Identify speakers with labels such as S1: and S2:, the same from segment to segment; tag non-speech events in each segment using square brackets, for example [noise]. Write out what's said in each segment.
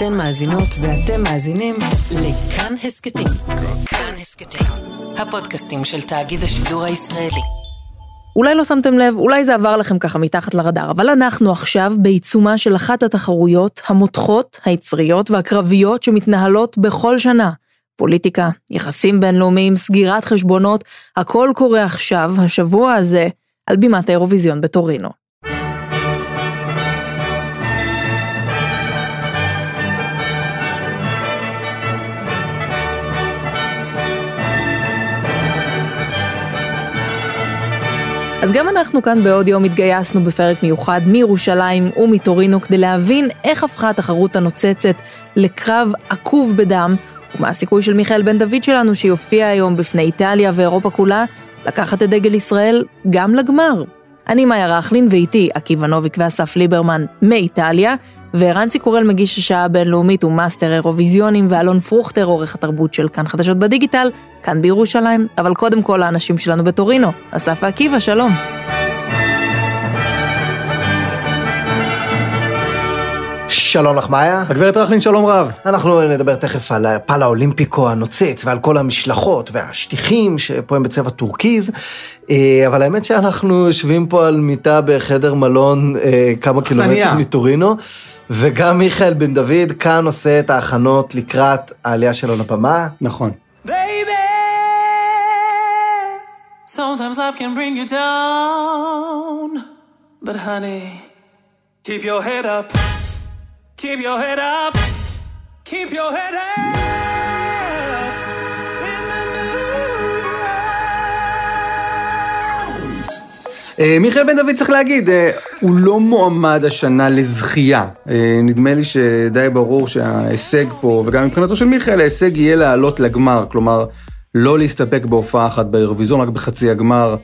S1: אתן מאזינות ואתם מאזינים לכאן הסכתים. כאן הסכתים, הפודקאסטים של תאגיד השידור הישראלי.
S2: אולי לא שמתם לב, אולי זה עבר לכם ככה מתחת לרדאר, אבל אנחנו עכשיו בעיצומה של אחת התחרויות המותחות, היצריות והקרביות שמתנהלות בכל שנה. פוליטיקה, יחסים בינלאומיים, סגירת חשבונות, הכל קורה עכשיו, השבוע הזה, על בימת האירוויזיון בטורינו. אז גם אנחנו כאן בעוד יום התגייסנו בפרק מיוחד מירושלים ומטורינו כדי להבין איך הפכה התחרות הנוצצת לקרב עקוב בדם, ומה הסיכוי של מיכאל בן דוד שלנו שיופיע היום בפני איטליה ואירופה כולה, לקחת את דגל ישראל גם לגמר. אני מאיה רכלין ואיתי עקיבא נוביק ואסף ליברמן מאיטליה, ורנסי קורל מגיש השעה הבינלאומית ומאסטר אירוויזיונים, ואלון פרוכטר עורך התרבות של כאן חדשות בדיגיטל, כאן בירושלים, אבל קודם כל האנשים שלנו בטורינו. אסף ועקיבא, שלום.
S3: שלום לך מאיה.
S4: הגברת רכלין, שלום רב.
S3: אנחנו נדבר תכף על הפאלה אולימפיקו הנוצץ ועל כל המשלחות והשטיחים שפה הם בצבע טורקיז, אה, אבל האמת שאנחנו יושבים פה על מיטה בחדר מלון אה, כמה קילומטרים מטורינו, וגם מיכאל בן דוד כאן עושה את ההכנות לקראת העלייה שלו לבמה.
S4: נכון.
S5: Sometimes life can bring you down, but honey, keep your head up. Keep your head up. Keep your head up.
S4: אה, מיכאל בן דוד צריך להגיד, אה, הוא לא מועמד השנה לזכייה. אה, נדמה לי שדי ברור שההישג פה, וגם מבחינתו של מיכאל, ההישג יהיה לעלות לגמר. כלומר, לא להסתפק בהופעה אחת באירוויזיון, רק בחצי הגמר.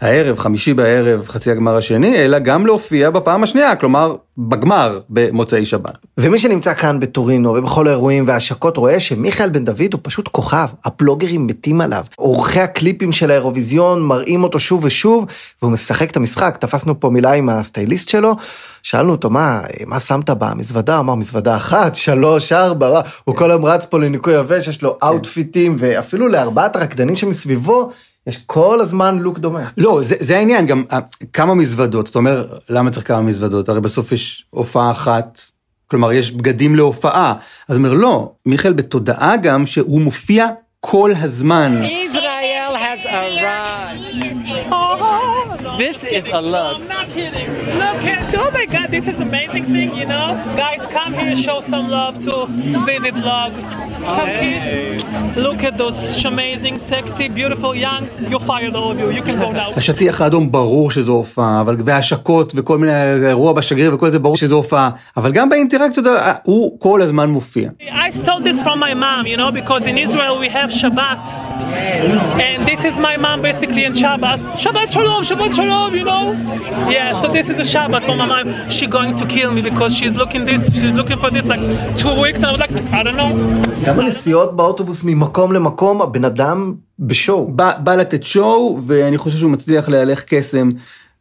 S4: הערב, חמישי בערב, חצי הגמר השני, אלא גם להופיע בפעם השנייה, כלומר, בגמר במוצאי שבת.
S3: ומי שנמצא כאן בטורינו ובכל האירועים וההשקות רואה שמיכאל בן דוד הוא פשוט כוכב, הפלוגרים מתים עליו. עורכי הקליפים של האירוויזיון מראים אותו שוב ושוב, והוא משחק את המשחק. תפסנו פה מילה עם הסטייליסט שלו, שאלנו אותו, מה, מה שמת במזוודה? הוא אמר, מזוודה אחת, שלוש, ארבע? הוא כל היום רץ פה לניקוי יבש, יש לו אאוטפיטים, ואפילו לארבעת הרקדנים שמסביבו, יש כל הזמן לוק דומה.
S4: לא, זה, זה העניין, גם אה, כמה מזוודות, אתה אומר, למה צריך כמה מזוודות? הרי בסוף יש הופעה אחת, כלומר, יש בגדים להופעה. אז הוא אומר, לא, מיכאל בתודעה גם שהוא מופיע כל הזמן.
S6: ישראל has arrived. This is a look. I'm not kidding. Look at, oh my God, this is amazing thing, you know? Guys, come here, show some love to Vivid Vlog. Some kiss. Look at those amazing, sexy, beautiful, young. You're fired, all of you. You can go now. [laughs]
S4: השטיח האדום ברור שזו הופעה, אבל והשקות וכל מיני אירוע בשגריר וכל זה ברור שזו הופעה, אבל גם באינטראקציות הוא כל הזמן מופיע.
S6: I stole this from my mom, you know, because in Israel we have Shabbat. And this is my mom basically in Shabbat. Shabbat Shalom, Shabbat Shalom, you know? Yeah, so this is a Shabbat for my mom. She's going to kill me because she's looking this, she's looking for this like two weeks, and I was like, I don't know.
S3: גם הנסיעות באוטובוס ממקום למקום, הבן אדם ב show.
S4: בא, בא לתת show, ואני חושב שהוא מצליח להלך קסם.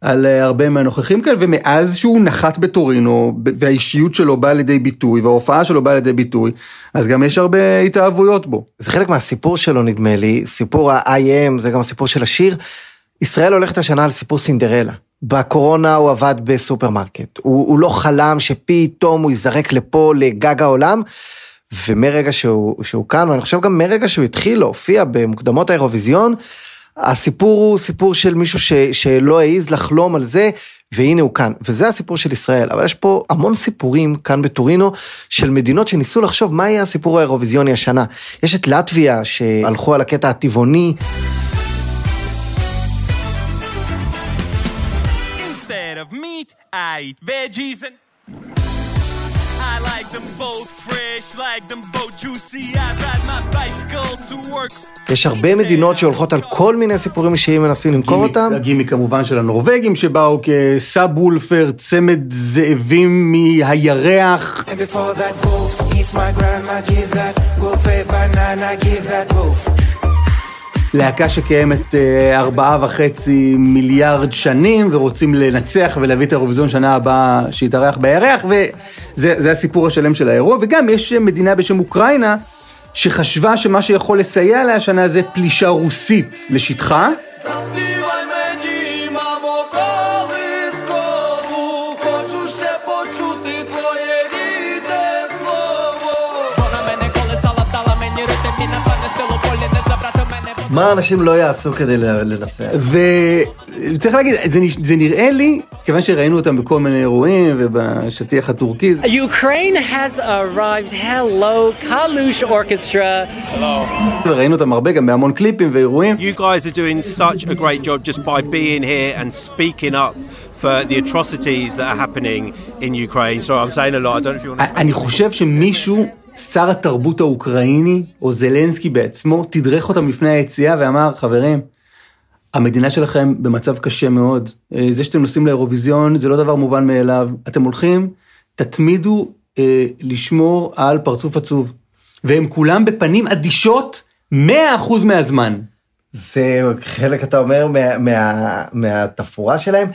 S4: על אה, הרבה מהנוכחים כאלה, ומאז שהוא נחת בטורינו, והאישיות שלו באה לידי ביטוי, וההופעה שלו באה לידי ביטוי, אז גם יש הרבה התאהבויות בו.
S3: זה חלק מהסיפור שלו נדמה לי, סיפור ה-I.M, זה גם הסיפור של השיר. ישראל הולכת השנה על סיפור סינדרלה. בקורונה הוא עבד בסופרמרקט, הוא, הוא לא חלם שפתאום הוא ייזרק לפה, לגג העולם, ומרגע שהוא, שהוא כאן, ואני חושב גם מרגע שהוא התחיל להופיע במוקדמות האירוויזיון, הסיפור הוא סיפור של מישהו ש, שלא העז לחלום על זה, והנה הוא כאן. וזה הסיפור של ישראל, אבל יש פה המון סיפורים כאן בטורינו, של מדינות שניסו לחשוב מה יהיה הסיפור האירוויזיוני השנה. יש את לטביה, שהלכו על הקטע הטבעוני.
S7: Of meat, I eat veggies and I like them both fresh, like them both juicy. I ride my bicycle to work.
S3: יש הרבה מדינות שהולכות על כל מיני סיפורים אישיים ומנסים למכור אותם.
S4: הגימי כמובן של הנורבגים שבאו כסאב וולפר, צמד זאבים מהירח.
S8: And before that wolf eats my grandma, give that wolf a banana, give that wolf.
S4: להקה שקיימת אה, ארבעה וחצי מיליארד שנים, ורוצים לנצח ולהביא את האירוויזיון שנה הבאה שיתארח בירח, וזה הסיפור השלם של האירוע. וגם יש מדינה בשם אוקראינה, שחשבה שמה שיכול לסייע לה השנה זה פלישה רוסית לשטחה.
S3: מה אנשים לא יעשו כדי לנצח?
S4: וצריך להגיד, זה, זה נראה לי, כיוון שראינו אותם בכל מיני אירועים ובשטיח הטורקי,
S6: Ukraine has arrived. Hello, Kalush Orchestra.
S4: וראינו אותם הרבה גם בהמון קליפים ואירועים.
S8: You guys are doing such a great job just by being here and speaking up for the atrocities that are happening in Ukraine. Sorry, I'm saying a lot. I don't know if you want to.
S4: אני חושב שמישהו, שר התרבות האוקראיני, או זלנסקי בעצמו, תדרך אותם לפני היציאה ואמר, חברים, המדינה שלכם במצב קשה מאוד. אה, זה שאתם נוסעים לאירוויזיון זה לא דבר מובן מאליו. אתם הולכים, תתמידו אה, לשמור על פרצוף עצוב. והם כולם בפנים אדישות 100% מהזמן.
S3: זה חלק, אתה אומר, מה, מה, מהתפאורה שלהם.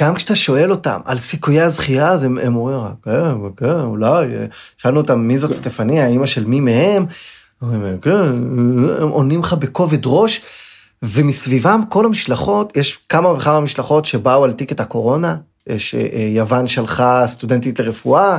S3: גם כשאתה שואל אותם על סיכויי הזכירה, אז הם, הם אומרים, כן, כן, אולי. שאלנו אותם מי זאת סטפניה, אימא של מי מהם? אומרים, כן, הם עונים לך בכובד ראש, ומסביבם כל המשלחות, יש כמה וכמה משלחות שבאו על טיקט הקורונה, יש אה, יוון שלחה סטודנטית לרפואה,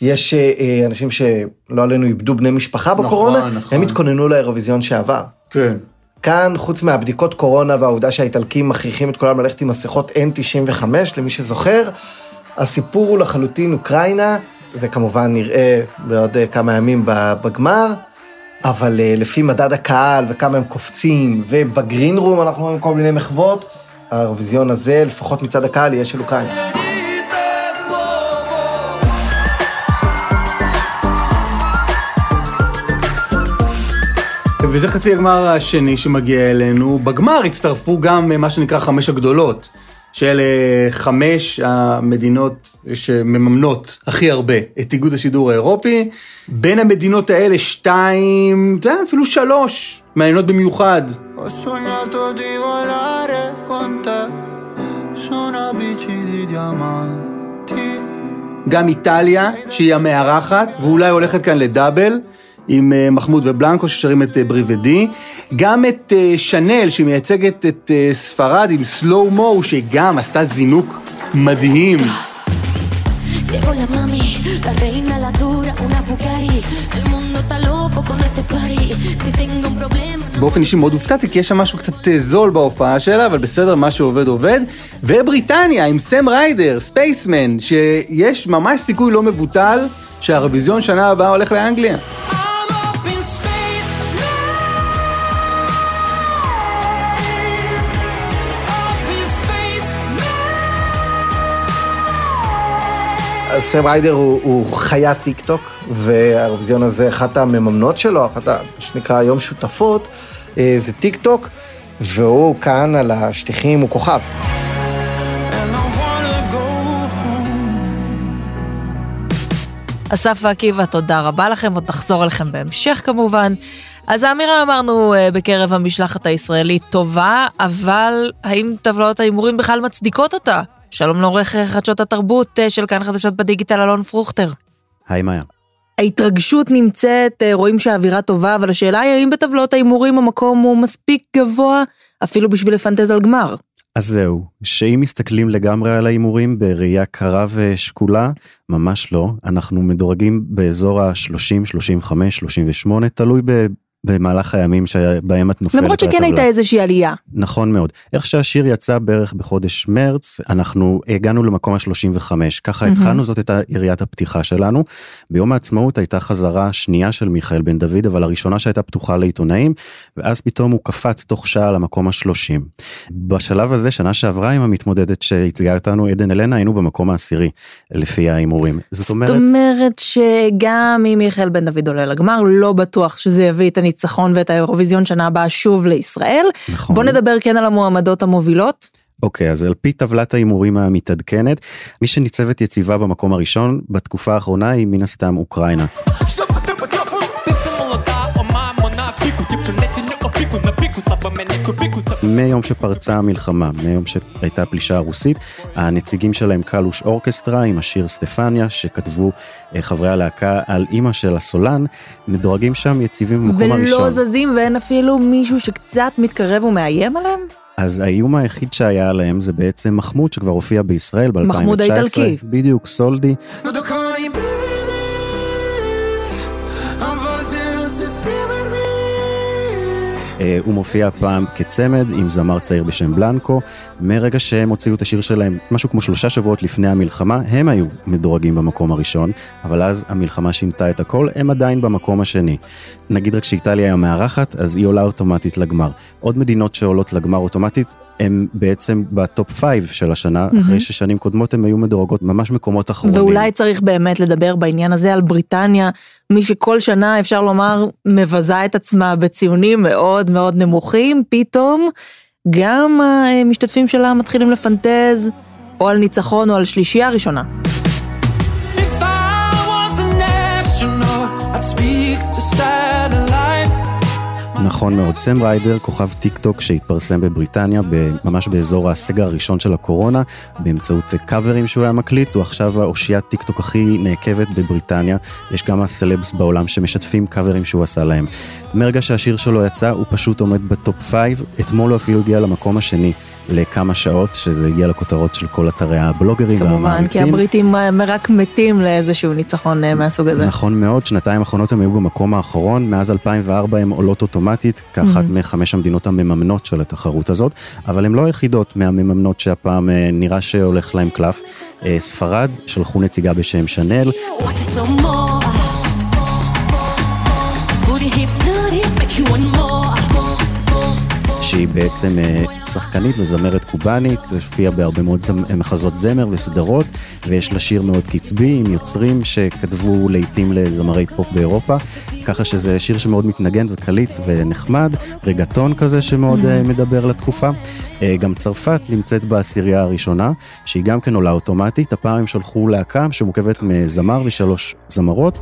S3: יש אה, אה, אנשים שלא עלינו איבדו בני משפחה בקורונה,
S4: נכון.
S3: הם התכוננו לאירוויזיון שעבר.
S4: כן.
S3: כאן, חוץ מהבדיקות קורונה והעובדה שהאיטלקים מכריחים את כולם ללכת עם מסכות N95, למי שזוכר, הסיפור הוא לחלוטין אוקראינה, זה כמובן נראה בעוד אה, כמה ימים בגמר, אבל אה, לפי מדד הקהל וכמה הם קופצים, ובגרין רום אנחנו רואים כל מיני מחוות, האירוויזיון הזה, לפחות מצד הקהל, יהיה של אוקראינה.
S4: וזה חצי הגמר השני שמגיע אלינו. בגמר הצטרפו גם אה, מה שנקרא חמש הגדולות, שאלה חמש המדינות שמממנות הכי הרבה את איגוד השידור האירופי. בין המדינות האלה שתיים, אתה יודע, אפילו שלוש, מעניינות במיוחד. גם איטליה, שהיא המארחת, ואולי הולכת כאן לדאבל, עם אה, מחמוד ובלנקו ששרים את אה, ברי ודי. גם את אה, שנל, שמייצגת את ספרד עם סלואו מו, שגם עשתה זינוק מדהים.
S9: Llegó la mami, la reina, la dura, una Bugatti. El mundo está loco con este party. Si tengo un problema, no
S4: באופן אישי מאוד הופתעתי, כי יש שם משהו קצת זול בהופעה שלה, אבל בסדר, מה שעובד עובד. ובריטניה עם סם ריידר, ספייסמן, שיש ממש סיכוי לא מבוטל שהאירוויזיון שנה הבאה הולך לאנגליה.
S3: סם ריידר הוא, הוא חיית טיק טוק, והאירוויזיון הזה, אחת המממנות שלו, אחת, מה שנקרא היום שותפות, אה, זה טיק טוק, והוא כאן על השטיחים, הוא כוכב.
S2: אסף ועקיבא, תודה רבה לכם, עוד נחזור אליכם בהמשך כמובן. אז האווירה אמרנו אה, בקרב המשלחת הישראלית טובה, אבל האם טבלאות ההימורים בכלל מצדיקות אותה? שלום לעורך חדשות התרבות אה, של כאן חדשות בדיגיטל, אלון פרוכטר.
S10: היי מאיה.
S2: ההתרגשות נמצאת, אה, רואים שהאווירה טובה, אבל השאלה היא האם בטבלאות ההימורים המקום הוא מספיק גבוה אפילו בשביל לפנטז על גמר.
S10: אז זהו, שאם מסתכלים לגמרי על ההימורים בראייה קרה ושקולה, ממש לא. אנחנו מדורגים באזור ה-30, 35, 38, תלוי ב... במהלך הימים שבהם את נופלת
S2: למרות שכן. הייתה איזושהי עלייה.
S10: נכון מאוד. איך שהשיר יצא בערך בחודש מרץ, אנחנו הגענו למקום ה-35. ככה. התחלנו, זאת הייתה יריית הפתיחה שלנו. ביום העצמאות הייתה חזרה שנייה של מיכאל בן דוד, אבל הראשונה שהייתה פתוחה לעיתונאים, ואז פתאום הוא קפץ תוך שעה למקום ה-30. בשלב הזה, שנה שעברה עם המתמודדת שהציגה אותנו, עדן אלנה, היינו במקום העשירי, לפי ההימורים. זאת אומרת...
S2: זאת אומרת שגם אם מיכאל בן דוד עולה לגמר, לא בטוח שזה יביא את הניצחון ואת האירוויזיון שנה הבאה שוב לישראל.
S10: נכון.
S2: בוא נדבר כן על המועמדות המובילות.
S10: אוקיי, אז על פי טבלת ההימורים המתעדכנת, מי שניצבת יציבה במקום הראשון בתקופה האחרונה היא מן הסתם אוקראינה. מיום שפרצה המלחמה, מיום שהייתה הפלישה הרוסית, הנציגים שלהם קלוש אורקסטרה עם השיר סטפניה, שכתבו אה, חברי הלהקה על אימא של הסולן, מדורגים שם יציבים במקום
S2: ולא
S10: הראשון.
S2: ולא זזים ואין אפילו מישהו שקצת מתקרב ומאיים עליהם?
S10: אז האיום היחיד שהיה עליהם זה בעצם מחמוד שכבר הופיע בישראל ב-2019.
S2: מחמוד האיטלקי.
S10: בדיוק, סולדי. הוא מופיע פעם כצמד עם זמר צעיר בשם בלנקו. מרגע שהם הוציאו את השיר שלהם, משהו כמו שלושה שבועות לפני המלחמה, הם היו מדורגים במקום הראשון, אבל אז המלחמה שינתה את הכל, הם עדיין במקום השני. נגיד רק שאיטליה היא המארחת, אז היא עולה אוטומטית לגמר. עוד מדינות שעולות לגמר אוטומטית, הם בעצם ב top five של השנה,
S2: מהמם.
S10: אחרי ששנים קודמות הם היו מדורגות ממש מקומות אחרונים.
S2: ואולי צריך באמת לדבר בעניין הזה על בריטניה, מי שכל שנה אפשר לומר מבזה את עצמה בציונים מאוד מאוד נמוכים, פתאום גם המשתתפים שלה מתחילים לפנטז או על ניצחון או על שלישייה ראשונה.
S10: נכון מאוד, סם ריידר, כוכב טיק טוק שהתפרסם בבריטניה, ממש באזור הסגר הראשון של הקורונה, באמצעות קאברים שהוא היה מקליט, הוא עכשיו האושיית טיק טוק הכי נעקבת בבריטניה, יש כמה סלבס בעולם שמשתפים קאברים שהוא עשה להם. מרגע שהשיר שלו יצא, הוא פשוט עומד ב top five, אתמול הוא אפילו הגיע למקום השני לכמה שעות, שזה הגיע לכותרות של כל אתרי הבלוגרים
S2: כמובן, כי
S10: והמעריצים.
S2: הבריטים אה, רק מתים לאיזשהו ניצחון אה, מהסוג הזה.
S10: נכון מאוד, שנתיים האחרונות הם היו במקום האחרון, מאז 2004 הן עולות אוטומטית, כאחת
S2: מהמם.
S10: מחמש המדינות המממנות של התחרות הזאת, אבל הן לא היחידות מהמממנות שהפעם אה, נראה שהולך להם קלף. ספרד, שלחו נציגה בשם שנל,
S9: Watch it some
S10: שהיא בעצם אה, שחקנית וזמרת קובאנית, הופיעה בהרבה מאוד זמ- מחזות זמר וסדרות, ויש לה שיר מאוד קצבי עם יוצרים שכתבו לעיתים לזמרי פופ באירופה, ככה שזה שיר שמאוד מתנגן וקליט ונחמד, רגטון כזה שמאוד אה, מדבר לתקופה. אה, גם צרפת נמצאת בעשירייה הראשונה, שהיא גם כן עולה אוטומטית, הפעם הם שלחו להקה שמורכבת מזמר ושלוש זמרות.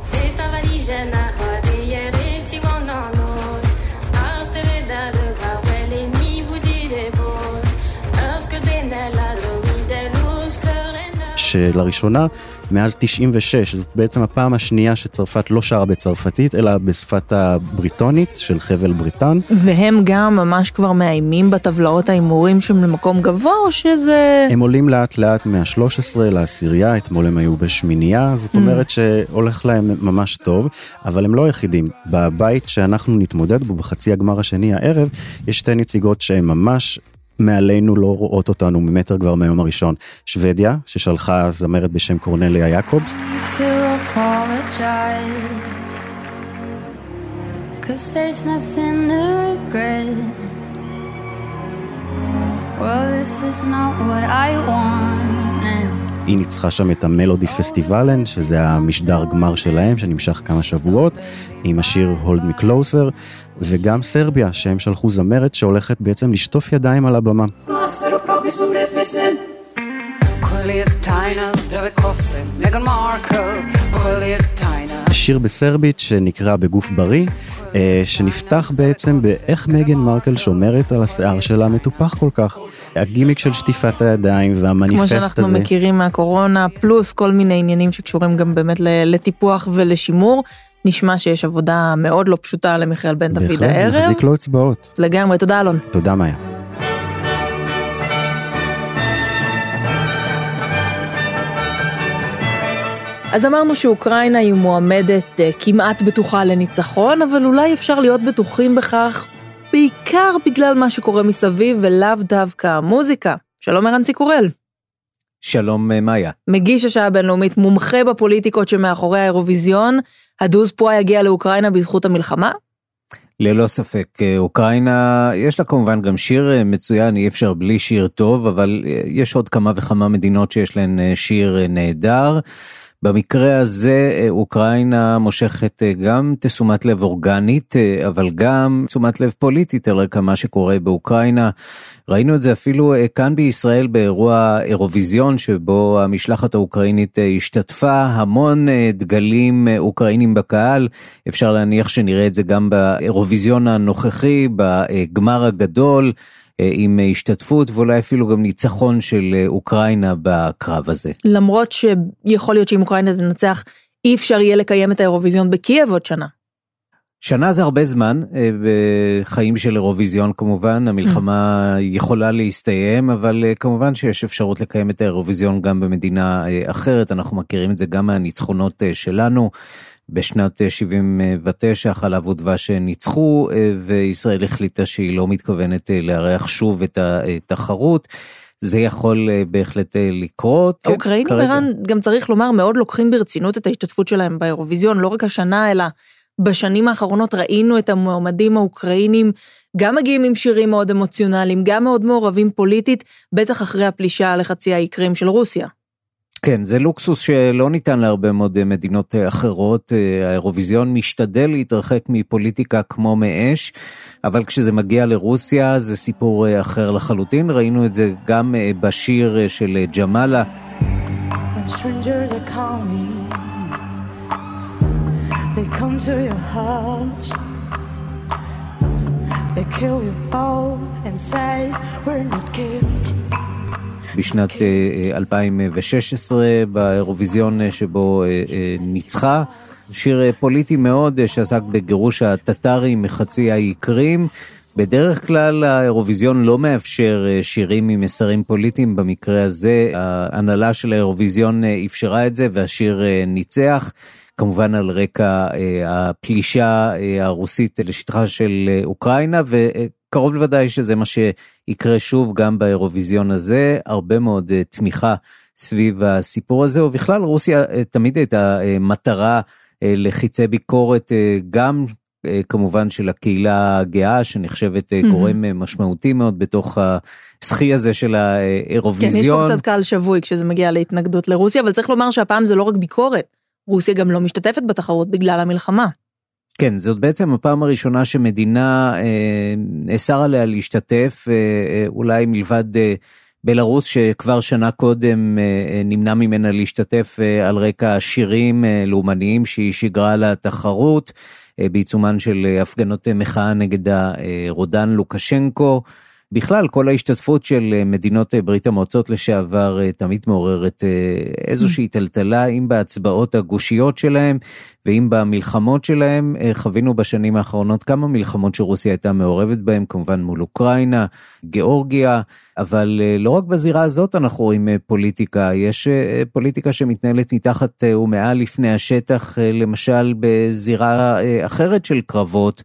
S10: שלראשונה, מאז 96, זאת בעצם הפעם השנייה שצרפת לא שרה בצרפתית, אלא בשפת הבריטונית של חבל בריטן.
S2: והם גם ממש כבר מאיימים בטבלאות ההימורים שם למקום גבוה, או שזה...
S10: הם עולים לאט לאט מה-13 לעשירייה, אתמול הם היו בשמינייה, זאת
S2: Mm.
S10: אומרת שהולך להם ממש טוב, אבל הם לא היחידים. בבית שאנחנו נתמודד בו בחצי הגמר השני הערב, יש שתי נציגות שהן ממש... מעלינו לא רואות אותנו ממטר כבר מהיום הראשון. שוודיה, ששלחה זמרת בשם קורנליה יעקובס.
S11: Cause there's nothing to regret. Well, this is not what I wanted.
S10: היא ניצחה שם את המלודי פסטיבלן, שזה המשדר גמר שלהם, שנמשך כמה שבועות, עם השיר Hold Me Closer, וגם סרביה, שהם שלחו זמרת שהולכת בעצם לשטוף ידיים על הבמה. שיר בסרבית שנקרא בגוף בריא, אה, שנפתח בעצם באיך מגן מרקל שומרת על השיער שלה מטופח כל כך. הגימיק של שטיפת הידיים
S2: כמו
S10: והמניפסט
S2: שאנחנו
S10: הזה.
S2: מכירים מהקורונה, פלוס כל מיני עניינים שקשורים גם באמת לטיפוח ולשימור. נשמע שיש עבודה מאוד לא פשוטה למיכאל בן דוד
S10: בהחלט,
S2: הערב.
S10: מחזיק לו אצבעות.
S2: לגמרי, תודה אלון.
S10: תודה מאיה.
S2: אז אמרנו שאוקראינה היא מועמדת אה, כמעט בטוחה לניצחון, אבל אולי אפשר להיות בטוחים בכך בעיקר בגלל מה שקורה מסביב ולאו דווקא המוזיקה. שלום ערן קורל.
S12: שלום אה, מאיה.
S2: מגיש השעה הבינלאומית, מומחה בפוליטיקות שמאחורי האירוויזיון, הדוז פואה יגיע לאוקראינה בזכות המלחמה?
S12: ללא ספק, אה, אוקראינה, יש לה כמובן גם שיר אה, מצוין, אי אפשר בלי שיר טוב, אבל אה, יש עוד כמה וכמה מדינות שיש להן שיר נהדר. במקרה הזה אה, אוקראינה מושכת אה, גם תשומת לב אורגנית, אה, אבל גם תשומת לב פוליטית על רקע מה שקורה באוקראינה. ראינו את זה אפילו כאן בישראל באירוע אירוויזיון שבו המשלחת האוקראינית השתתפה, המון דגלים אוקראינים בקהל, אפשר להניח שנראה את זה גם באירוויזיון הנוכחי, בגמר הגדול. אה, עם השתתפות ואולי אפילו גם ניצחון של אה, אוקראינה בקרב הזה.
S2: למרות שיכול להיות שאם אוקראינה תנצח, אי אפשר יהיה לקיים את האירוויזיון בקייב עוד שנה.
S12: שנה זה הרבה זמן אה, בחיים של אירוויזיון כמובן, המלחמה יכולה להסתיים, אבל כמובן שיש אפשרות לקיים את האירוויזיון גם במדינה אחרת, אנחנו מכירים את זה גם מהניצחונות שלנו. בשנת 79 אה, חלב ודבש ניצחו אה, וישראל החליטה שהיא לא מתכוונת אה, לארח שוב את התחרות. זה יכול בהחלט לקרות.
S2: האוקראינים, כן, ערן, גם צריך לומר, מאוד לוקחים ברצינות את ההשתתפות שלהם באירוויזיון, לא רק השנה, אלא בשנים האחרונות ראינו את המועמדים האוקראינים גם מגיעים עם שירים מאוד אמוציונליים, גם מאוד מעורבים פוליטית, בטח אחרי הפלישה לחצי האי קרים של רוסיה.
S12: כן, זה לוקסוס שלא ניתן להרבה מאוד אה, מדינות אה, אחרות. אה, האירוויזיון משתדל להתרחק מפוליטיקה כמו מאש, אבל כשזה מגיע לרוסיה זה סיפור אחר לחלוטין. ראינו את זה גם בשיר של ג'מאלה. They come to your house. They kill you all and say we're not guilty. בשנת 2016 אה, אה, באירוויזיון אה, שבו ניצחה. שיר פוליטי מאוד שעסק בגירוש הטטרים מחצי האי קרים. בדרך כלל האירוויזיון לא מאפשר שירים עם מסרים פוליטיים, במקרה הזה ההנהלה של האירוויזיון אפשרה את זה והשיר ניצח. כמובן על רקע הפלישה הרוסית לשטחה של אוקראינה, וקרוב לוודאי שזה מה יקרה שוב גם באירוויזיון הזה, הרבה מאוד תמיכה סביב הסיפור הזה, ובכלל רוסיה תמיד הייתה מטרה לחיצי ביקורת גם כמובן של הקהילה הגאה שנחשבת uh, גורם משמעותי מאוד בתוך הסחי הזה של האירוויזיון.
S2: כן, יש פה קצת קהל שבוי כשזה מגיע להתנגדות לרוסיה, אבל צריך לומר שהפעם זה לא רק ביקורת, רוסיה גם לא משתתפת בתחרות בגלל המלחמה.
S12: כן, זאת בעצם הפעם הראשונה שמדינה אה, נאסר אה, עליה להשתתף, אה, אה, אולי מלבד אה, בלרוס שכבר שנה קודם אה, אה, נמנע ממנה להשתתף אה, על רקע שירים אה, לאומניים שהיא שיגרה לתחרות, אה, בעיצומן של אה, הפגנות אה, מחאה נגד הרודן לוקשנקו. בכלל, כל ההשתתפות של אה, מדינות אה, ברית המועצות לשעבר אה, תמיד מעוררת איזושהי טלטלה, אם בהצבעות הגושיות שלהם ואם במלחמות שלהם. חווינו בשנים האחרונות כמה מלחמות שרוסיה הייתה מעורבת בהן, כמובן מול אוקראינה, גיאורגיה, אבל לא רק בזירה הזאת אנחנו רואים פוליטיקה, יש פוליטיקה שמתנהלת מתחת ומעל לפני השטח, למשל בזירה אחרת של קרבות.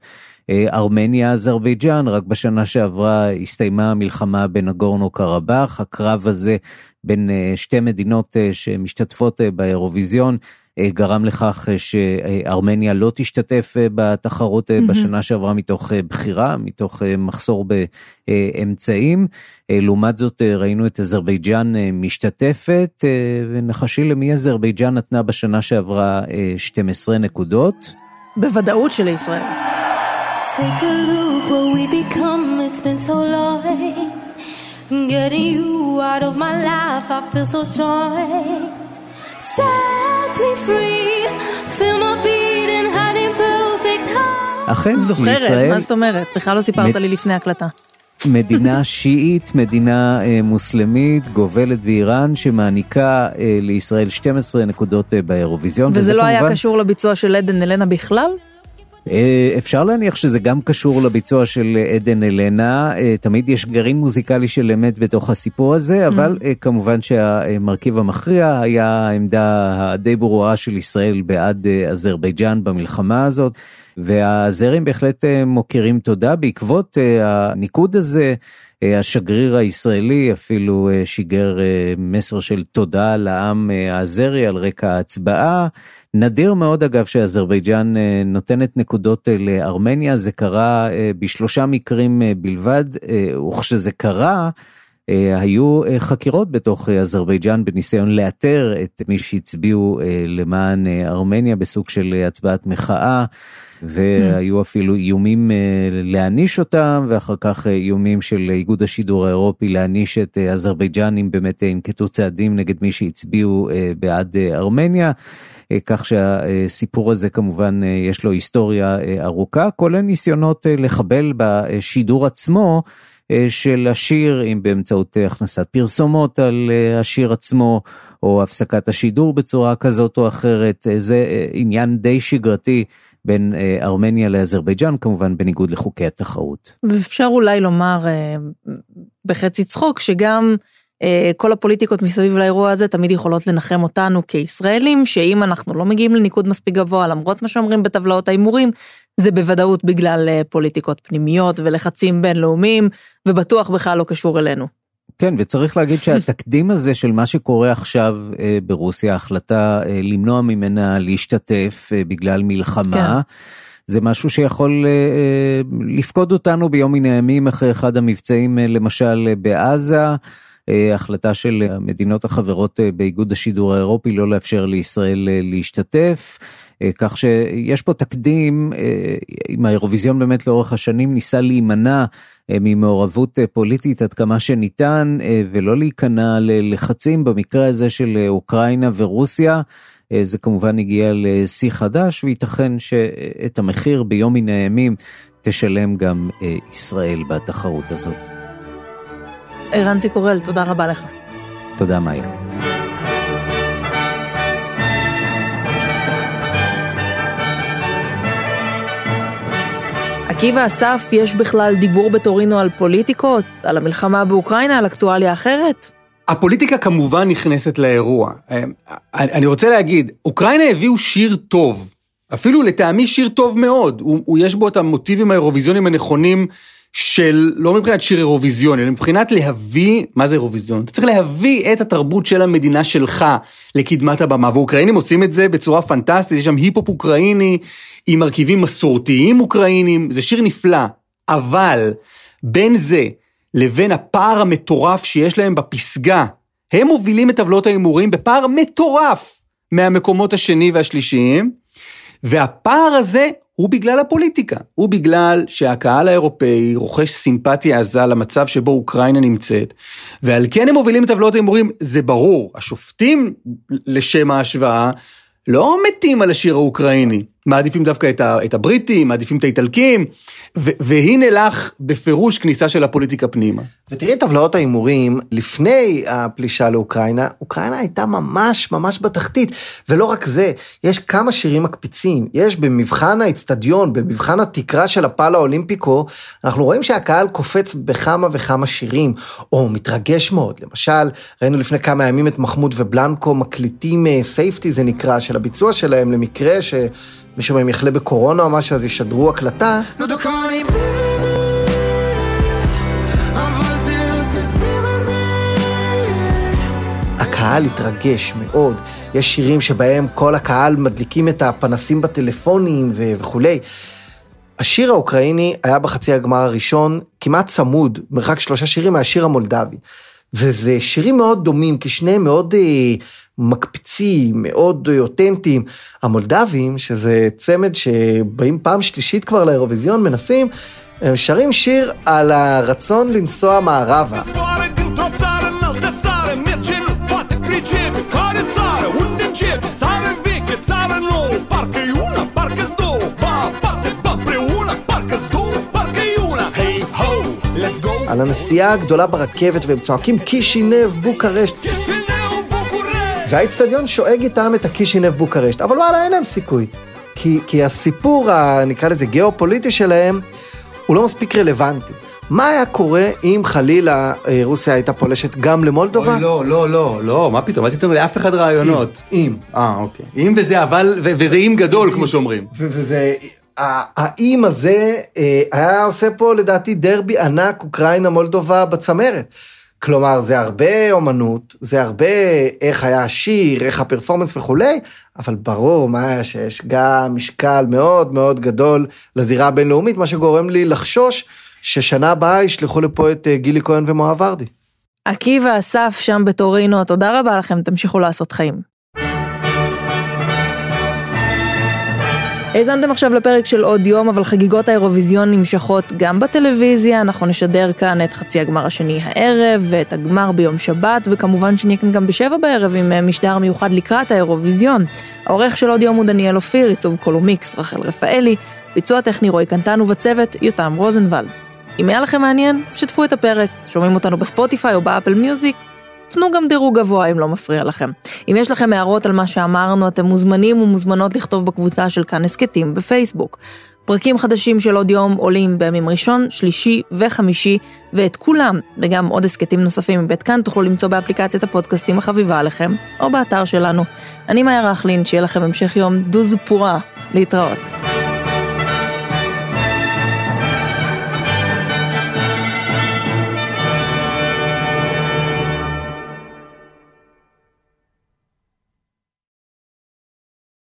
S12: אה, ארמניה אזרבייג'אן רק בשנה שעברה הסתיימה המלחמה בנגורנו קרבאח הקרב הזה בין אה, שתי מדינות אה, שמשתתפות באירוויזיון גרם לכך שארמניה לא תשתתף בתחרות mm-hmm. בשנה שעברה מתוך בחירה, מתוך מחסור באמצעים. לעומת זאת ראינו את אזרבייג'אן משתתפת, ונחשי למי אזרבייג'אן נתנה בשנה שעברה 12 נקודות.
S2: בוודאות של ישראל. Take a look what we become, it's been so long. Getting you out of my life, I feel so strong. Set me free, feel my beat and hiding perfect heart. אכן, זוכרת, מה זאת אומרת? בכלל לא סיפרת לי לפני הקלטה.
S12: מדינה [laughs] שיעית, מדינה אה, מוסלמית, גובלת באיראן, שמעניקה אה, לישראל 12 נקודות אה, באירוויזיון.
S2: וזה לא כמובן... היה קשור לביצוע של עדן אלנה בכלל?
S12: אה, אפשר להניח שזה גם קשור לביצוע של עדן אלנה, אה, תמיד יש גרעין מוזיקלי של אמת בתוך הסיפור הזה, mm. אבל mm. כמובן שהמרכיב המכריע היה העמדה הדי ברורה של ישראל בעד אזרבייג'אן במלחמה הזאת, והזרים בהחלט מוקירים תודה בעקבות הניקוד הזה. השגריר הישראלי אפילו שיגר מסר של תודה לעם האזרי על רקע ההצבעה. נדיר מאוד אגב שאזרבייג'אן אה, נותנת נקודות אה, לארמניה, זה קרה אה, בשלושה מקרים בלבד, וכשזה קרה, אה, היו אה, חקירות בתוך אה, אזרבייג'אן בניסיון לאתר את מי שהצביעו למען ארמניה בסוג של הצבעת מחאה. והיו אפילו איומים להעניש אותם ואחר כך איומים של איגוד השידור האירופי להעניש את אזרבייג'ן אם באמת ינקטו צעדים נגד מי שהצביעו בעד ארמניה. כך שהסיפור הזה כמובן יש לו היסטוריה ארוכה, כולל ניסיונות לחבל בשידור עצמו אה, של השיר, אם באמצעות אה, הכנסת פרסומות על אה, השיר עצמו, או הפסקת השידור בצורה כזאת או אחרת, זה עניין די שגרתי. בין ארמניה לאזרבייג'אן, כמובן בניגוד לחוקי התחרות.
S2: ואפשר אולי לומר בחצי צחוק שגם כל הפוליטיקות מסביב לאירוע הזה תמיד יכולות לנחם אותנו כישראלים, שאם אנחנו לא מגיעים לניקוד מספיק גבוה, למרות מה שאומרים בטבלאות ההימורים, זה בוודאות בגלל אה, פוליטיקות פנימיות ולחצים בינלאומיים, ובטוח בכלל לא קשור אלינו.
S12: כן, וצריך להגיד שהתקדים [laughs] הזה של מה שקורה עכשיו אה, ברוסיה, ההחלטה אה, למנוע ממנה להשתתף בגלל מלחמה, כן. זה משהו שיכול לפקוד אותנו ביום מן הימים אחרי אחד המבצעים, למשל בעזה. החלטה של המדינות החברות באיגוד השידור האירופי לא לאפשר לישראל להשתתף. אה, כך שיש פה תקדים, אה, אם האירוויזיון באמת לאורך השנים ניסה להימנע אה, ממעורבות פוליטית עד כמה שניתן ולא להיכנע ללחצים במקרה הזה של אוקראינה ורוסיה. זה כמובן הגיע לשיא חדש וייתכן שאת המחיר ביום מן הימים תשלם גם ישראל בתחרות הזאת.
S2: רנסי קורל, תודה רבה לך.
S12: תודה מאיה.
S2: עקיבא אסף, יש בכלל דיבור בטורינו על פוליטיקות, על המלחמה באוקראינה, על אקטואליה אחרת?
S4: הפוליטיקה כמובן נכנסת לאירוע. אה, אני רוצה להגיד, אוקראינה הביאו שיר טוב, אפילו לטעמי שיר טוב מאוד, הוא, הוא יש בו את המוטיבים האירוויזיונים הנכונים של, לא מבחינת שיר אירוויזיוני, אלא מבחינת להביא, מה זה אירוויזיון? אתה צריך להביא את התרבות של המדינה שלך לקדמת הבמה, ואוקראינים עושים את זה בצורה פנטסטית, יש שם היפ-הופ אוקראיני עם מרכיבים מסורתיים אוקראינים, זה שיר נפלא, אבל בין זה לבין הפער המטורף שיש להם בפסגה, הם מובילים את טבלות ההימורים בפער מטורף מהמקומות השני והשלישיים, והפער הזה הוא בגלל הפוליטיקה, הוא בגלל שהקהל האירופאי רוכש סימפתיה עזה למצב שבו אוקראינה נמצאת, ועל כן הם מובילים את טבלאות ההימורים, זה ברור, השופטים לשם ההשוואה לא מתים על השיר האוקראיני, מעדיפים דווקא את, הבריטים, מעדיפים את האיטלקים, והנה לך בפירוש כניסה של הפוליטיקה פנימה.
S3: ותראי את טבלאות ההימורים, לפני הפלישה לאוקראינה, אוקראינה הייתה ממש ממש בתחתית, ולא רק זה, יש כמה שירים מקפיצים, יש במבחן האצטדיון, במבחן התקרה של הפעל האולימפיקו, אנחנו רואים שהקהל קופץ בכמה וכמה שירים, או מתרגש מאוד, למשל, ראינו לפני כמה ימים את מחמוד ובלנקו מקליטים סייפטי, אה, זה נקרא, של הביצוע שלהם, למקרה ש... מישהו מהם יחלה בקורונה או משהו, אז ישדרו הקלטה. הקהל התרגש מאוד. יש שירים שבהם כל הקהל מדליקים את הפנסים בטלפונים וכולי. השיר האוקראיני היה בחצי הגמר הראשון כמעט צמוד, מרחק שלושה שירים מהשיר המולדבי. וזה שירים מאוד דומים, כי שניהם מאוד אה, מקפיצים, מאוד אותנטיים. המולדבים, שזה צמד שבאים פעם שלישית כבר לאירוויזיון, מנסים, הם שרים שיר על הרצון לנסוע מערבה. על הנסיעה הגדולה ברכבת והם צועקים קישינב בוקרשט. והאיצטדיון שואג איתם את הקישינב בוקרשט, אבל וואלה, אין להם סיכוי. כי, כי הסיפור, ה, נקרא לזה גיאופוליטי שלהם, הוא לא מספיק רלוונטי. מה היה קורה אם חלילה אה, רוסיה הייתה פולשת גם למולדובה?
S4: אוי, לא, לא, לא, לא, מה פתאום, אל תיתן לאף אחד רעיונות.
S3: אם.
S4: אה, אוקיי. אם וזה אבל, וזה אם גדול, כמו שאומרים.
S3: וזה, האם הזה אה, היה עושה פה לדעתי דרבי ענק אוקראינה מולדובה בצמרת. כלומר, זה הרבה אומנות, זה הרבה איך היה השיר, איך הפרפורמנס וכולי, אבל ברור מה היה שיש גם משקל מאוד מאוד גדול לזירה הבינלאומית, מה שגורם לי לחשוש ששנה הבאה ישלחו לפה את אה, גילי כהן ומואב ורדי.
S2: עקיבא, אסף שם בטורינו, תודה רבה לכם, תמשיכו לעשות חיים. האזנתם עכשיו לפרק של עוד יום, אבל חגיגות האירוויזיון נמשכות גם בטלוויזיה, אנחנו נשדר כאן את חצי הגמר השני הערב, ואת הגמר ביום שבת, וכמובן שנהיה כאן גם בשבע בערב עם אה, משדר מיוחד לקראת האירוויזיון. העורך של עוד יום הוא דניאל אופיר, עיצוב קול ומיקס רחל רפאלי, ביצוע טכני רועי קנטן ובצוות יותם רוזנבלד. אם היה לכם מעניין, שתפו את הפרק, שומעים אותנו בספוטיפיי או באפל מיוזיק, תנו גם דירוג גבוה אם לא מפריע לכם. אם יש לכם הערות על מה שאמרנו, אתם מוזמנים ומוזמנות לכתוב בקבוצה של כאן הסכתים בפייסבוק. פרקים חדשים של עוד יום עולים בימים ראשון, שלישי וחמישי, ואת כולם, וגם עוד הסכתים נוספים מבית כאן, תוכלו למצוא באפליקציית הפודקאסטים החביבה עליכם, או באתר שלנו. אני מאיה רכלין, שיהיה לכם המשך יום דוז פורה. להתראות.